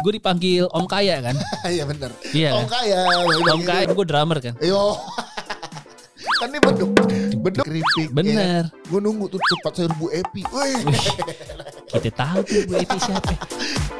gue dipanggil Om Kaya kan. Iya bener. Iya Om kaya. Om Kaya, gue drummer kan. Yo. kan ini beduk. Beduk keripik. Bener. Gue nunggu tuh cepat sayur Bu Epi. Wih. Kita tahu tuh Bu Eti siapa.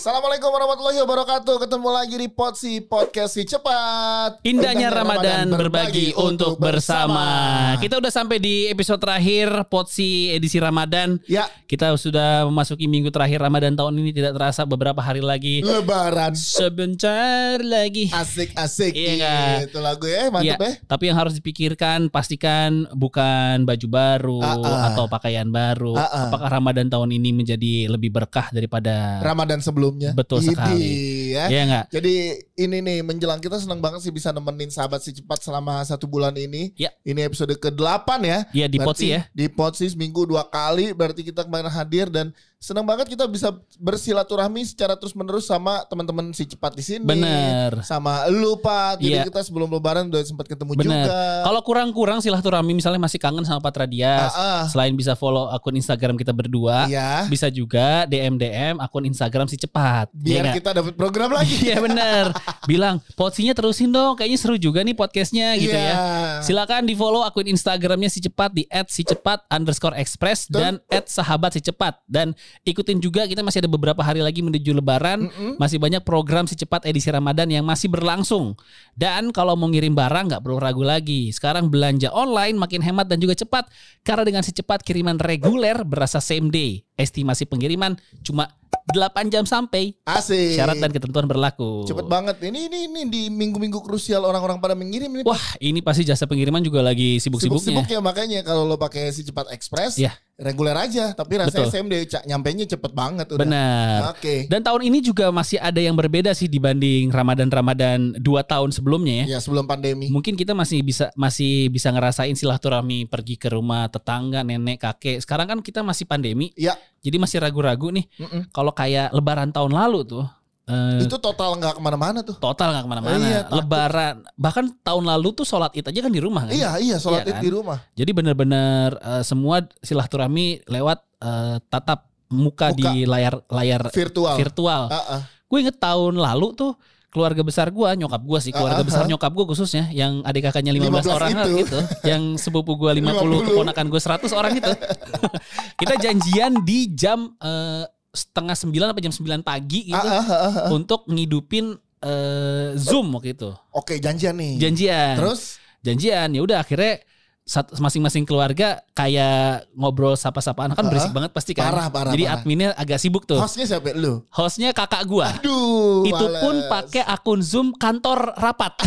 Assalamualaikum warahmatullahi wabarakatuh. Ketemu lagi di Potsi Podcast si cepat. Indahnya Ramadan berbagi untuk bersama. Kita udah sampai di episode terakhir Potsi edisi Ramadan. Ya, Kita sudah memasuki minggu terakhir Ramadan tahun ini tidak terasa beberapa hari lagi. lebaran. Sebentar lagi. Asik-asik Iya kan? gitu lagu ya, Iya, mantap ya. tapi yang harus dipikirkan pastikan bukan baju baru Ah, ah. atau pakaian baru. Ah, ah. Apakah Ramadan tahun ini menjadi lebih berkah daripada Ramadan sebelumnya. Betul Idi, sekali. ya. Iya enggak? Jadi ini nih menjelang kita senang banget sih bisa nemenin sahabat si cepat selama satu bulan ini. Ya. Ini episode ke-8 ya. Iya di Potsi ya. Di Potsi seminggu dua kali berarti kita kemarin hadir dan senang banget kita bisa bersilaturahmi secara terus menerus sama teman-teman si cepat di sini. Bener. Sama lu Pat. Jadi Iya. kita sebelum lebaran udah sempat ketemu Bener. juga. Kalau kurang-kurang silaturahmi misalnya masih kangen sama Patra Dias. Ah, ah. Selain bisa follow akun Instagram kita berdua, Iya. bisa juga DM DM akun Instagram si cepat. Iya Biar nggak? kita dapat program lagi. Iya bener Bilang Potsinya terusin dong Kayaknya seru juga nih podcastnya gitu Iya. ya Silakan di follow akun Instagramnya si cepat Di at si cepat underscore express. Dan at sahabat si cepat Dan ikutin juga Kita masih ada beberapa hari lagi menuju lebaran. Masih banyak program si cepat edisi Ramadan Yang masih berlangsung. Dan kalau mau ngirim barang nggak perlu ragu lagi. Sekarang belanja online makin hemat dan juga cepat. Karena dengan si cepat kiriman reguler Berasa same day Estimasi pengiriman cuma 8 jam sampai Asik. Syarat dan ketentuan berlaku. Cepet banget. Ini ini ini di minggu-minggu krusial orang-orang pada mengirim ini. Wah, ini pasti jasa pengiriman juga lagi sibuk-sibuknya. Sibuk-sibuk ya makanya kalau lo pakai si cepat ekspres Iya. reguler aja tapi rasanya Betul. SMD cak nyampenya cepet banget udah. Benar. Oke. Dan tahun ini juga masih ada yang berbeda sih dibanding Ramadan-Ramadan dua tahun sebelumnya ya. Ya sebelum pandemi. Mungkin kita masih bisa masih bisa ngerasain silaturahmi pergi ke rumah tetangga, nenek, kakek. Sekarang kan kita masih pandemi, Ya, jadi masih ragu-ragu nih. mm-mm. Kalau kayak Lebaran tahun lalu tuh, eh, itu total nggak ke mana-mana tuh. total nggak ke mana-mana. Iya, takut. Lebaran, bahkan tahun lalu tuh sholat id aja kan di rumah kan. Iya iya sholat Iya id kan? di rumah. Jadi benar-benar eh, semua silaturahmi lewat eh, tatap muka, Muka. di layar layar Virtual. virtual. Ah, ah. Gue inget tahun lalu tuh keluarga besar gua, nyokap gua sih, keluarga Ah, ah, besar ah. nyokap gua khususnya yang adik kakaknya 15, 15 orang itu. gitu, yang sepupu gua 50, 50. keponakan gua 100 orang itu. Kita janjian di jam eh, setengah sembilan atau jam 9 pagi gitu ah, ah. untuk ngidupin eh, Zoom waktu itu. Oke janjian nih. Janjian. Terus janjian ya udah akhirnya masing-masing keluarga kayak ngobrol sapa-sapaan kan berisik Ah, banget pasti kan. parah, parah, Jadi parah. adminnya agak sibuk tuh. hostnya siapa lu? Hostnya kakak gua. Aduh. itu pun males. pakai akun Zoom kantor rapat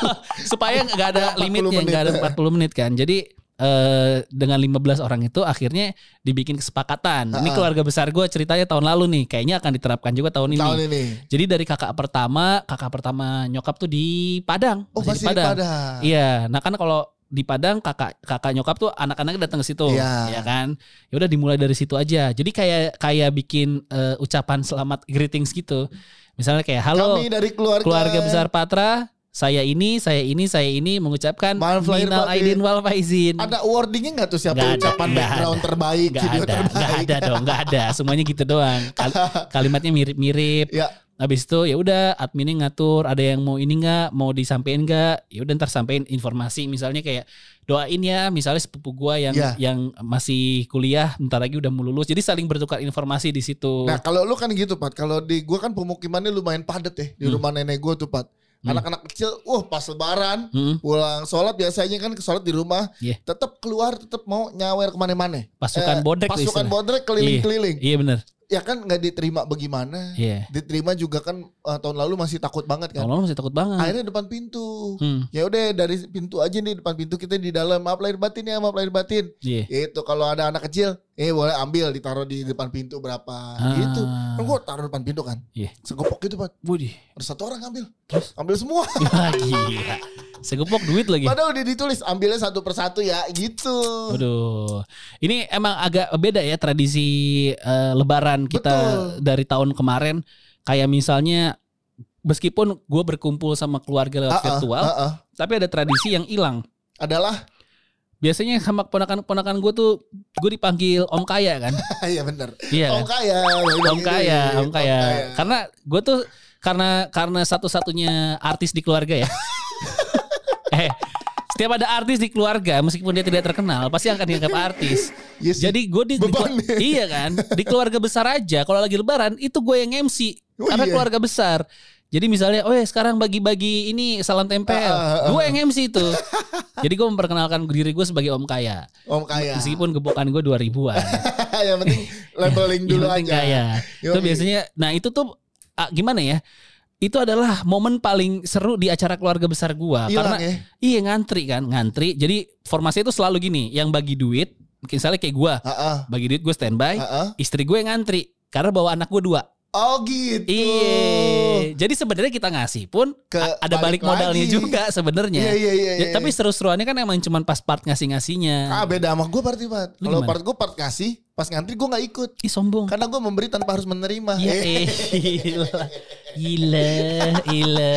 supaya nggak ada 40 limitnya nggak ada 40 menit kan jadi eh, dengan 15 orang itu akhirnya dibikin kesepakatan ini Ha-ha. keluarga besar gue ceritanya tahun lalu nih kayaknya akan diterapkan juga tahun ini tahun ini. jadi dari kakak pertama kakak pertama nyokap tuh di Padang Oh masih di Padang. Iya, nah kan kalau di Padang kakak kakak nyokap tuh anak-anaknya datang ke situ, Iya. ya kan? Ya udah dimulai dari situ aja. Jadi kayak kayak bikin eh, ucapan selamat greetings gitu. Misalnya kayak halo Kami dari keluarga, keluarga besar Patra, saya ini, saya ini, saya ini mengucapkan minal aidin wal faizin. Ada wordingnya nggak tuh siapa ada, ucapan nggak background ada. terbaik, Nggak video ada, terbaik? nggak ada dong, nggak ada. Semuanya gitu doang. Kal- kalimatnya mirip-mirip. Ya. Habis itu ya udah adminnya ngatur ada yang mau ini nggak mau disampaikan nggak ya udah ntar sampein informasi misalnya kayak doain ya misalnya sepupu gua yang Ya. yang masih kuliah bentar lagi udah mau lulus jadi saling bertukar informasi di situ Nah kalau lu kan gitu Pat, kalau di gua kan pemukimannya lumayan padat ya di Hmm. rumah nenek gua tuh Pat. Hmm. Anak-anak kecil, wah pas lebaran Mm, pulang sholat biasanya kan ke sholat di rumah, Iya. tetap keluar, tetap mau nyawer ke mana-mana. pasukan Eh, bodrek Pasukan bodrek keliling-keliling. iya bener Ya kan nggak diterima bagaimana? iya Diterima juga kan eh, tahun lalu masih takut banget kan. tahun lalu masih takut banget Akhirnya depan pintu. Hmm, Ya udah dari pintu aja nih depan pintu kita di dalam maaf lahir batin ya maaf lahir batin. iya Itu kalau ada anak kecil, eh boleh ambil ditaruh di depan pintu berapa Ah. gitu. Kan gua taruh depan pintu kan. Iya. Segopok gitu Pak. Widih. Ada satu orang ambil. Terus? Ambil semua. Wah, gila. Segepok duit lagi. Padahal udah ditulis ambilnya satu persatu ya gitu. Waduh. Ini emang agak beda ya tradisi eh, lebaran kita Betul. dari tahun kemarin. Kayak misalnya meskipun gue berkumpul sama keluarga lewat Ah, ah, virtual, ah, ah. tapi ada tradisi yang hilang. Adalah biasanya sama ponakan-ponakan gue tuh gue dipanggil Om Kaya kan. Iya bener. Iya Om kan? kaya. Om Kaya, Om Kaya. Karena gue tuh karena karena satu-satunya artis di keluarga ya. eh, setiap ada artis di keluarga, meskipun dia tidak terkenal, pasti akan dianggap artis. Sih. Jadi gue di, di Beban iya kan, di keluarga besar aja. Kalau lagi Lebaran itu gue yang MC Oh, karena iya. keluarga besar. Jadi misalnya, oh ya sekarang bagi-bagi ini salam tempel, Ah, ah, ah. gue yang MC itu. Jadi gue memperkenalkan diri gue sebagai Om Kaya, Om kaya. meskipun gebokan gue 2000-an. yang penting labeling dulu Yang penting aja. kaya. Itu biasanya, nah itu tuh ah, gimana ya? Itu adalah momen paling seru di acara keluarga besar gua Hilang karena ya. iya ngantri kan, ngantri. Jadi formasi itu selalu gini, yang bagi duit, misalnya kayak gua, Heeh. bagi duit gue standby, Heeh. istri gue yang ngantri karena bawa anak gue dua. Oh gitu. Iya. Jadi sebenarnya kita ngasih pun Ke ada balik balik, modalnya lagi. juga sebenarnya. Iya iya iya. Ya, iya. tapi seru-seruannya kan emang cuman pas part ngasih-ngasihnya. Ah beda sama gue berarti Pat. Lu Kalau part gue part kasih, pas ngantri gue nggak ikut. Ih sombong. Karena gue memberi tanpa harus menerima. Iya, Eh. gila, gila, gila.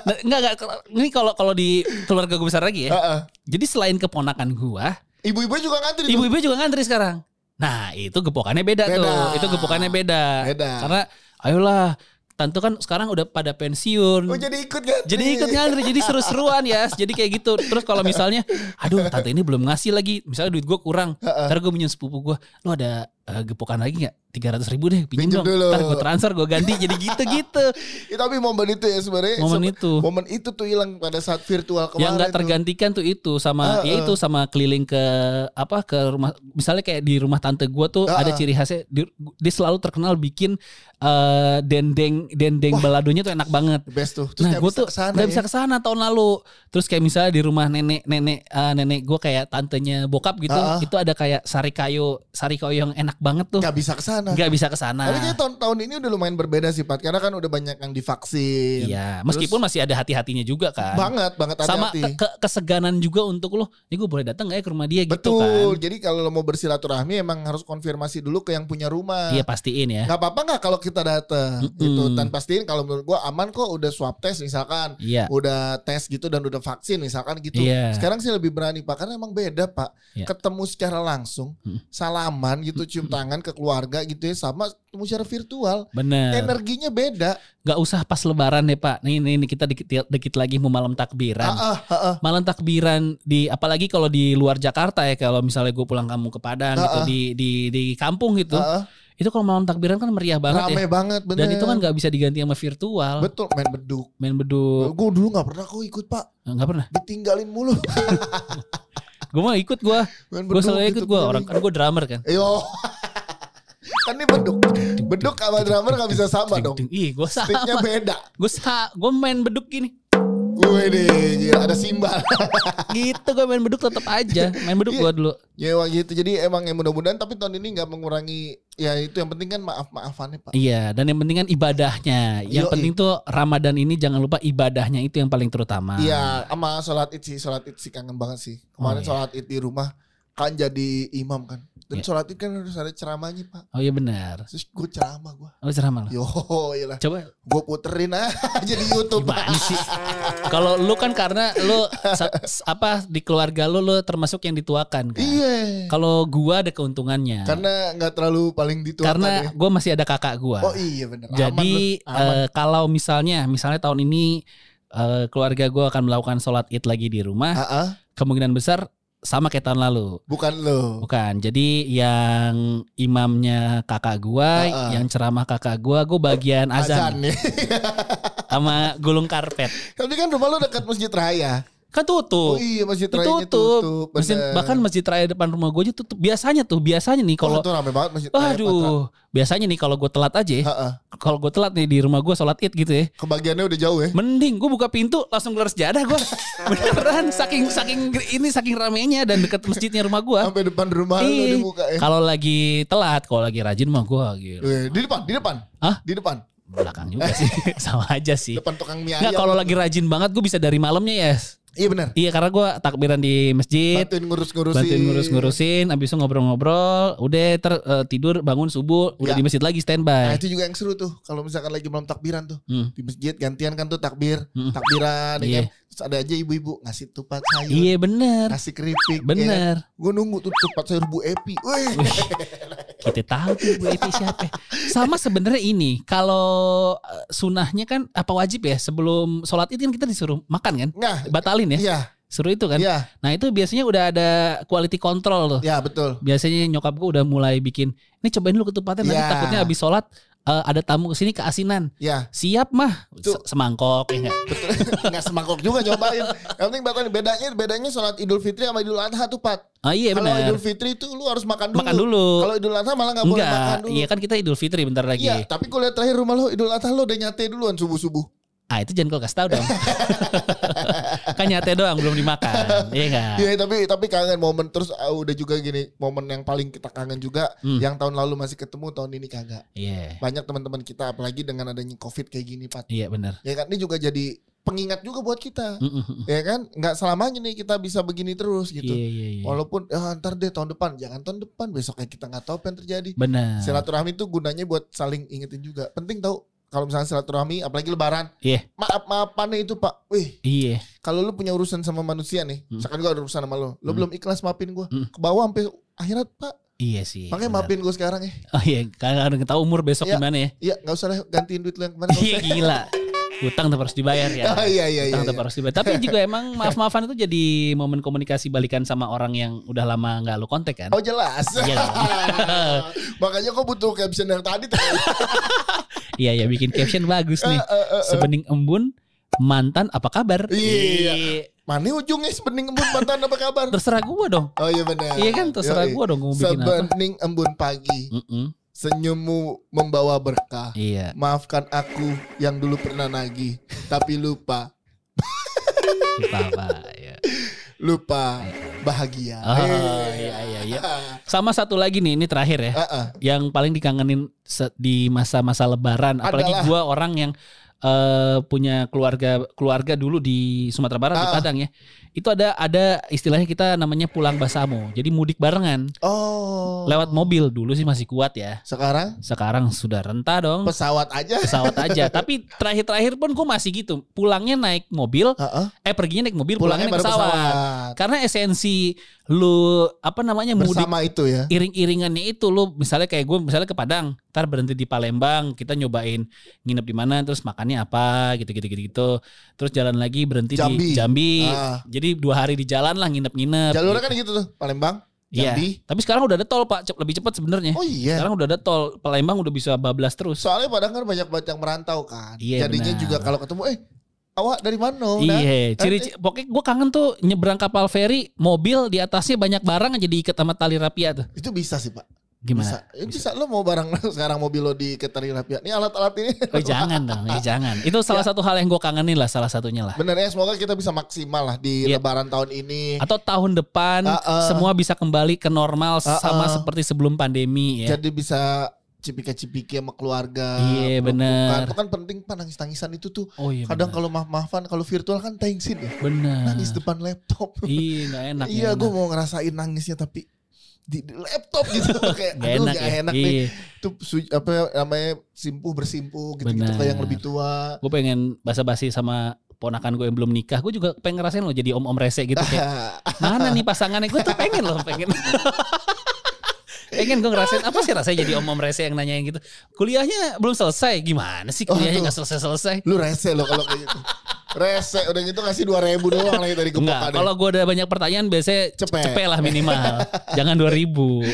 Nah, enggak, enggak. Ini kalau kalau di keluarga gue besar lagi ya. Heeh. Jadi selain keponakan gua, Ibu-ibu juga ngantri ibu-ibu juga ngantri sekarang. Nah, itu gepokannya beda, Beda. tuh. Itu gepokannya beda. Beda. Karena ayolah, tante kan sekarang udah pada pensiun. Oh jadi ikut kan? Jadi ikut ngantri, jadi seru-seruan ya. Jadi kayak gitu. Terus kalau misalnya, aduh tante ini belum ngasih lagi. Misalnya duit gue kurang. Ntar gue minjem sepupu gue. Lu ada eh, gepokan lagi gak? 300 ribu deh Pinjem dong. dulu. Ntar gue transfer, gue ganti. Jadi gitu-gitu. Ya, tapi momen itu ya sebenarnya. Momen sebe- itu. Momen itu tuh hilang pada saat virtual kemarin. Yang nggak tergantikan tuh itu sama ya ah. itu sama keliling ke apa ke rumah misalnya kayak di rumah tante gue tuh Ah, ada ah. ciri khasnya di- dia selalu terkenal bikin eh, dendeng dendeng baladonya tuh enak banget. The best tuh. Terus nah nggak gue tuh nggak ya. bisa ke sana tahun lalu. Terus kayak misalnya di rumah nenek nenek eh, nenek gue kayak tantenya bokap gitu, Ah, ah. itu ada kayak sari kayu sari kayu yang enak banget tuh. Nggak bisa ke sana. Nggak bisa ke sana. Tapi kayak tahun-tahun ini udah lumayan berbeda sih Pat. Karena kan udah banyak yang divaksin. Iya, meskipun masih ada hati-hatinya juga kan. Banget, banget Sama hati-hati. ke- ke- keseganan juga untuk lo, ini gue boleh datang gak ya ke rumah dia gitu Betul. kan. Jadi kalau lo mau bersilaturahmi emang harus konfirmasi dulu ke yang punya rumah. Iya pastiin ya. Nggak apa-apa nggak kalau kita datang Mm-mm. gitu dan pastiin kalau menurut gua aman kok udah swab test misalkan Iya. udah tes gitu dan udah vaksin misalkan gitu. Iya. Sekarang sih lebih berani Pak karena emang beda Pak. Iya. Ketemu secara langsung, Mm. salaman gitu, cium tangan ke keluarga gitu ya sama ketemu secara virtual. Bener. Energinya beda. Gak usah pas lebaran deh pak. Nih, nih, nih kita dikit, dikit lagi mau malam takbiran. Ah, ah, ah, ah. Malam takbiran di apalagi kalau di luar Jakarta ya kalau misalnya gue pulang kampung ke Padang gitu Ah, ah. di di di kampung gitu. Ah, ah. Itu kalau malam takbiran kan meriah banget Rame ya. banget bener. Dan itu kan gak bisa diganti sama virtual. Betul main beduk. Main beduk. Gue dulu nggak pernah kok ikut Pak. Nggak pernah. Ditinggalin mulu. Gue mau ikut gue. Gue selalu ikut gue. keliling. Orang kan gue drummer kan. Yo. Kan ini beduk. Beduk sama drummer gak bisa sama dong. Ih gue Sticknya sama. beda. Gue sa gue main beduk gini. Gue deh, ada simbal. Gitu gue main beduk tetap aja. Main beduk Iya. gue dulu. ya wah gitu. Jadi emang yang mudah-mudahan tapi tahun ini nggak mengurangi ya itu yang penting kan maaf-maafannya Pak. Iya, dan yang penting kan ibadahnya. Yang Yoi. penting tuh Ramadan ini jangan lupa ibadahnya itu yang paling terutama. Iya, sama sholat id sih, sholat id sih kangen banget sih. Kemarin Oh, iya. sholat id di rumah kan jadi imam kan. Dan Iya. sholat id kan harus ada ceramahnya Pak. Oh iya benar. Terus gue ceramah gue. Oh ceramah lo. Yo, iyalah. Coba Gue puterin aja di YouTube. gimana sih? Kalau lu kan karena lu apa di keluarga lu lu termasuk yang dituakan kan. Iya. Kalau gua ada keuntungannya. Karena nggak terlalu paling dituakan Karena ya. gua masih ada kakak gua. Oh iya. Aman Jadi aman. eh, kalau misalnya misalnya tahun ini eh, keluarga gua akan melakukan sholat id lagi di rumah, Ah, ah, kemungkinan besar sama kayak tahun lalu. bukan lo. Bukan. Jadi yang imamnya kakak gua, Ah, ah. yang ceramah kakak gua, gua bagian azan, nih. sama gulung karpet. Tapi kan rumah lo dekat masjid raya. Kan tutup. Oh iya masjid rayanya Ditutup. tutup. Masjid, bahkan masjid raya depan rumah gue aja tutup. Biasanya tuh, biasanya nih kalau itu rame banget masjid raya. Patra. Aduh, biasanya nih kalau gue telat aja, ya, kalau gue telat nih di rumah gue sholat id gitu ya, Kebagiannya udah jauh ya. mending gue buka pintu langsung gelar sejadah gue, beneran saking saking ini saking ramenya dan deket masjidnya rumah gue. Sampai depan rumah Ih, dibuka ya. Kalau lagi telat, kalau lagi rajin mah gue gitu. Eh, Di depan, di depan. Hah? Di depan. Belakang juga sih, sama aja sih. Depan tukang mie ayam. kalau lagi rajin banget gue bisa dari malamnya ya. Iya benar. Iya karena gue takbiran di masjid, Bantuin ngurus-ngurusin. bantuin ngurus-ngurusin, abis itu ngobrol-ngobrol, udah ter eh, tidur bangun subuh, udah Ya. di masjid lagi Nah standby. itu juga yang seru tuh. Kalau misalkan lagi malam takbiran tuh. Hmm. Di masjid gantian kan tuh takbir. Hmm. Takbiran. ya Iya. kan? Terus ada aja ibu-ibu ngasih tupat sayur. Iya bener, Ngasih keripik. bener. Gue nunggu tuh tupat sayur Bu Epi. Wih. Kita tahu tuh Bu Eti siapa. Sama sebenarnya ini, kalau eh, sunahnya kan apa wajib ya sebelum sholat itu kan kita disuruh makan kan, Nah, batalin ya, iya, suruh itu kan. iya, Nah itu biasanya udah ada quality control tuh. iya betul. Biasanya nyokap gue udah mulai bikin, ini cobain dulu ketupatnya nanti Ya. takutnya habis sholat eh, ada tamu ke sini keasinan. Ya, Siap mah, Tuh. Se- semangkok ya nggak? betul. Nggak semangkok juga nyobain. Yang penting batalin. Bedanya bedanya sholat Idul Fitri sama Idul Adha tuh, Pat. Oh iya Kalau. Idul Fitri itu lu harus makan dulu. Makan dulu. Kalau Idul Adha malah nggak boleh makan Enggak, dulu. iya kan kita Idul Fitri bentar lagi. Iya, tapi gue lihat terakhir rumah lo Idul Adha lo udah nyate duluan subuh-subuh. Ah itu jangan kau kasih tahu dong. kan nyate doang belum dimakan. Iya enggak? Iya, tapi tapi kangen momen terus ah, udah juga gini, momen yang paling kita kangen juga Hmm. yang tahun lalu masih ketemu tahun ini kagak. Iya. Banyak teman-teman kita apalagi dengan adanya Covid kayak gini, Pat. Iya benar. Ya kan ini juga jadi pengingat juga buat kita. Mm, mm, mm. Ya kan? Nggak selamanya nih kita bisa begini terus gitu. Iya iya iya. Walaupun ya, ntar deh tahun depan, jangan tahun depan, besoknya kita nggak tahu apa yang terjadi. Benar. Silaturahmi itu gunanya buat saling ingetin juga. Penting tahu kalau misalnya silaturahmi, apalagi lebaran, Iya. maaf maafannya itu pak. Wih, Iya. kalau lu punya urusan sama manusia nih, Hmm. misalkan gua ada urusan sama lu, lu Hmm. belum ikhlas maafin gua, Hmm. ke bawah sampai akhirat pak. Iya sih. Makanya benar. maafin gua sekarang ya. Oh iya, karena tahu umur besok Iya. gimana ya. Iya, nggak usah lah gantiin duit lu yang kemarin. Iya gila. Utang tetap harus dibayar ya. Ah, iya iya iya. Utang tetap iya. harus dibayar. Tapi juga emang maaf-maafan itu jadi momen komunikasi balikan sama orang yang udah lama nggak lu kontak kan. Oh jelas. Iya. Makanya kok butuh caption yang tadi tuh. Iya ya bikin caption bagus nih. Eh, eh, eh. Sebening embun mantan apa kabar? Iya. Ih, Mana ujungnya sebening embun mantan apa kabar? Terserah gua dong. Oh iya benar. Iya kan terserah Yoi. gua dong mau bikin apa. Sebening embun pagi, Mm-mm. senyummu membawa berkah. Iya. Maafkan aku yang dulu pernah nagih, tapi lupa, Lupa apa ya. lupa bahagia. Oh, iya iya iya. Sama satu lagi nih, ini terakhir ya. Ah, ah. Yang paling dikangenin di masa-masa lebaran, apalagi Adalah- gua orang yang eh, punya keluarga keluarga dulu di Sumatera Barat di Ah. Padang ya. Itu ada ada istilahnya kita namanya pulang basamo. Jadi mudik barengan Oh. lewat mobil dulu sih masih kuat ya. Sekarang Sekarang sudah renta dong. pesawat aja. pesawat aja. Tapi terakhir-terakhir pun gue masih gitu. Pulangnya naik mobil, Heeh. eh perginya naik mobil, Pulangnya pulangnya naik pesawat. pesawat. Karena esensi lu apa namanya mudik Bersama itu ya. iring-iringannya itu lu misalnya kayak gue misalnya ke Padang, ntar berhenti di Palembang, kita nyobain nginep di mana, terus makannya apa, gitu-gitu gitu. Terus jalan lagi berhenti Jambi. di Jambi. Ah. Jadi dua hari di jalan lah nginep-nginep. Jalurnya gitu. kan gitu tuh, Palembang, Iya. Tapi sekarang udah ada tol Pak, Cep- lebih cepat sebenarnya. Oh iya. Sekarang udah ada tol, Palembang udah bisa bablas terus. Soalnya Padang kan banyak banget yang merantau kan. Iya, Jadinya benar. juga kalau ketemu eh awak dari mana? Iya, ciri nanti- pokoknya gue kangen tuh nyebrang kapal feri, mobil di atasnya banyak barang aja diikat sama tali rapia tuh. Itu bisa sih, Pak. Gimana? Bisa. Ya, bisa. Lo mau barang sekarang mobil lo di Ketari Rapia. Ini alat-alat ini. Oh, jangan dong, eh, jangan. Itu salah Ya. satu hal yang gue kangenin lah, salah satunya lah. Bener ya, semoga kita bisa maksimal lah di Iya. lebaran tahun ini. Atau tahun depan Ah, ah. semua bisa kembali ke normal Ah, sama ah. seperti sebelum pandemi ya. Jadi bisa cipika-cipiki sama keluarga. Iya, peluk-pelukan. bener. Itu kan penting Pak nangis-nangisan itu tuh. Oh iya. Kadang benar. kalau maaf-maafan kalau virtual kan tensin ya. benar. Nangis depan laptop. Iya, nggak enak. iya, gue mau ngerasain nangisnya tapi di, di laptop gitu kayak aduh enak gak ya. enak nih. Iya. Itu su- apa namanya simpuh bersimpuh gitu-gitu Bener. kayak yang lebih tua. Gue pengen basa-basi sama ponakan gue yang belum nikah. Gue juga pengen ngerasain loh jadi om-om rese gitu kayak mana nih pasangannya gue tuh pengen loh pengen pengen gue ngerasain apa sih rasanya jadi om-om rese yang nanyain gitu? Kuliahnya belum selesai. Gimana sih kuliahnya Oh, nggak selesai-selesai? Lu rese lo kalau kayak gitu. Rese udah gitu ngasih 2000 doang lagi dari Enggak, gepokannya. kalau gue ada banyak pertanyaan biasanya Cepet. cepet lah minimal. Jangan 2000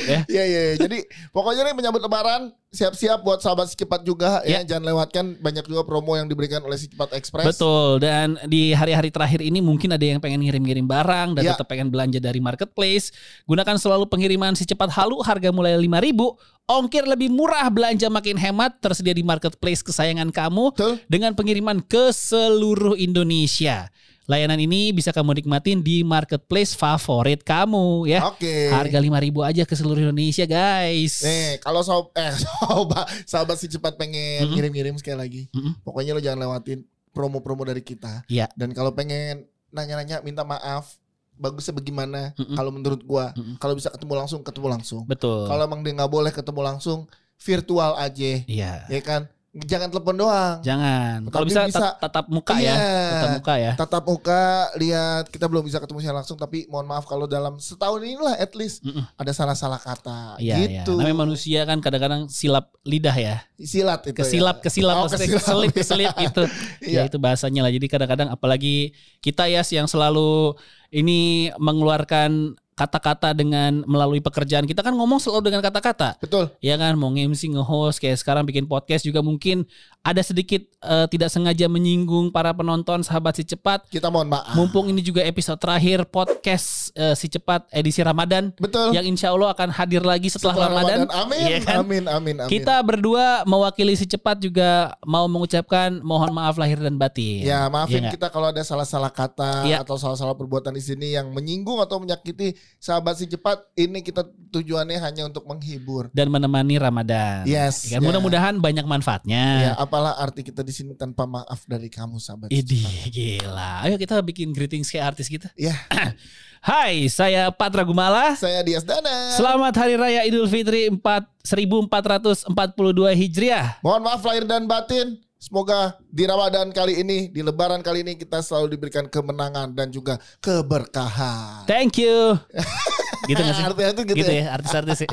ya. Iya iya iya. Jadi pokoknya nih menyambut lebaran siap-siap buat sahabat Sikipat juga ya. Ya. Jangan lewatkan banyak juga promo yang diberikan oleh Sikipat Express. Betul dan di hari-hari terakhir ini mungkin ada yang pengen ngirim-ngirim barang dan Ya. tetap pengen belanja dari marketplace. Gunakan selalu pengiriman si cepat halu harga mulai 5000 Ongkir lebih murah, belanja makin hemat, tersedia di marketplace kesayangan kamu Betul. dengan pengiriman ke seluruh Indonesia. Layanan ini bisa kamu nikmatin di marketplace favorit kamu ya. Oke. Harga 5000 aja ke seluruh Indonesia, guys. Nih, kalau sob eh sobat sahabat si cepat pengen ngirim-ngirim sekali lagi. Mm-mm. Pokoknya lo jangan lewatin promo-promo dari kita. Iya. Dan kalau pengen nanya-nanya minta maaf bagusnya bagaimana Mm-mm. kalau menurut gua Mm-mm. kalau bisa ketemu langsung ketemu langsung Betul. kalau emang dia nggak boleh ketemu langsung virtual aja Iya. ya kan jangan telepon doang Jangan. Kalau bisa, bisa- tat- tatap muka Iya. ya. Tatap muka ya. tatap muka lihat kita belum bisa ketemu secara langsung tapi mohon maaf kalau dalam setahun inilah at least Mm-mm. ada salah-salah kata Iya, iya. gitu Namanya manusia kan kadang-kadang silap lidah ya. silat itu Kesilap, ya. kesilap, Oh, kesilap. keselip, keselip gitu. Iya. Ya itu bahasanya lah. Jadi kadang-kadang apalagi kita ya yang selalu ini mengeluarkan kata-kata dengan melalui pekerjaan kita kan ngomong selalu dengan kata-kata. betul Ya kan mau nge-MC nge-host kayak sekarang bikin podcast juga mungkin ada sedikit eh, tidak sengaja menyinggung para penonton sahabat si cepat. kita mohon maaf Mumpung ini juga episode terakhir podcast eh, si cepat edisi Ramadan betul yang insya Allah akan hadir lagi setelah, Ramadan. amin Iya kan? amin amin amin Kita berdua mewakili si cepat juga mau mengucapkan mohon maaf lahir dan batin. Ya maafin nggak? kita kalau ada salah-salah kata Iya. atau salah-salah perbuatan di sini yang menyinggung atau menyakiti sahabat si cepat. Ini kita tujuannya hanya untuk menghibur. dan menemani Ramadan. Yes, Ya kan? ya. Mudah-mudahan banyak manfaatnya. Ya apalah arti kita di sini tanpa maaf dari kamu sahabat. cepat. gila. Ayo kita bikin greetings kayak artis kita. Ya, Hai, saya Patra Gumala. saya Dias Dana. Selamat Hari Raya Idul Fitri 4 1442 Hijriah. Mohon maaf lahir dan batin. Semoga di Ramadan kali ini, di Lebaran kali ini kita selalu diberikan kemenangan dan juga keberkahan. Thank you. gitu gak sih? Artinya itu gitu, Gitu ya. ya, artis-artis ya.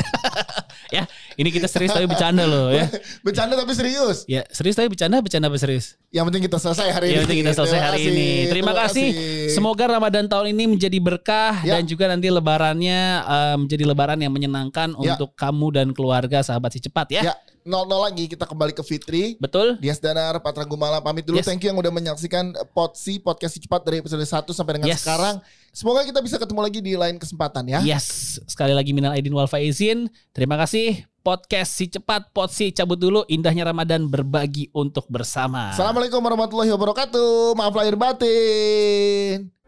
ya, ini kita serius tapi bercanda loh ya. Bercanda tapi serius. Ya, serius tapi bercanda, bercanda apa serius? Yang penting kita selesai hari ini. Yang penting kita selesai hari ini. Terima kasih. Semoga Ramadan tahun ini menjadi berkah Ya. dan juga nanti lebarannya eh, menjadi lebaran yang menyenangkan Ya. untuk kamu dan keluarga sahabat si cepat ya. Ya, nol nol lagi kita kembali ke Fitri. Betul? Dias Danar, Patra Gumala pamit dulu. Yes. Thank you yang udah menyaksikan Potsi podcast si cepat dari episode 1 sampai dengan Yes. sekarang. Semoga kita bisa ketemu lagi di lain kesempatan ya. Yes, sekali lagi minal aidin wal faizin. Terima kasih. Podcast si cepat, pot si cabut dulu. Indahnya Ramadan berbagi untuk bersama. Assalamualaikum warahmatullahi wabarakatuh. Maaf lahir batin.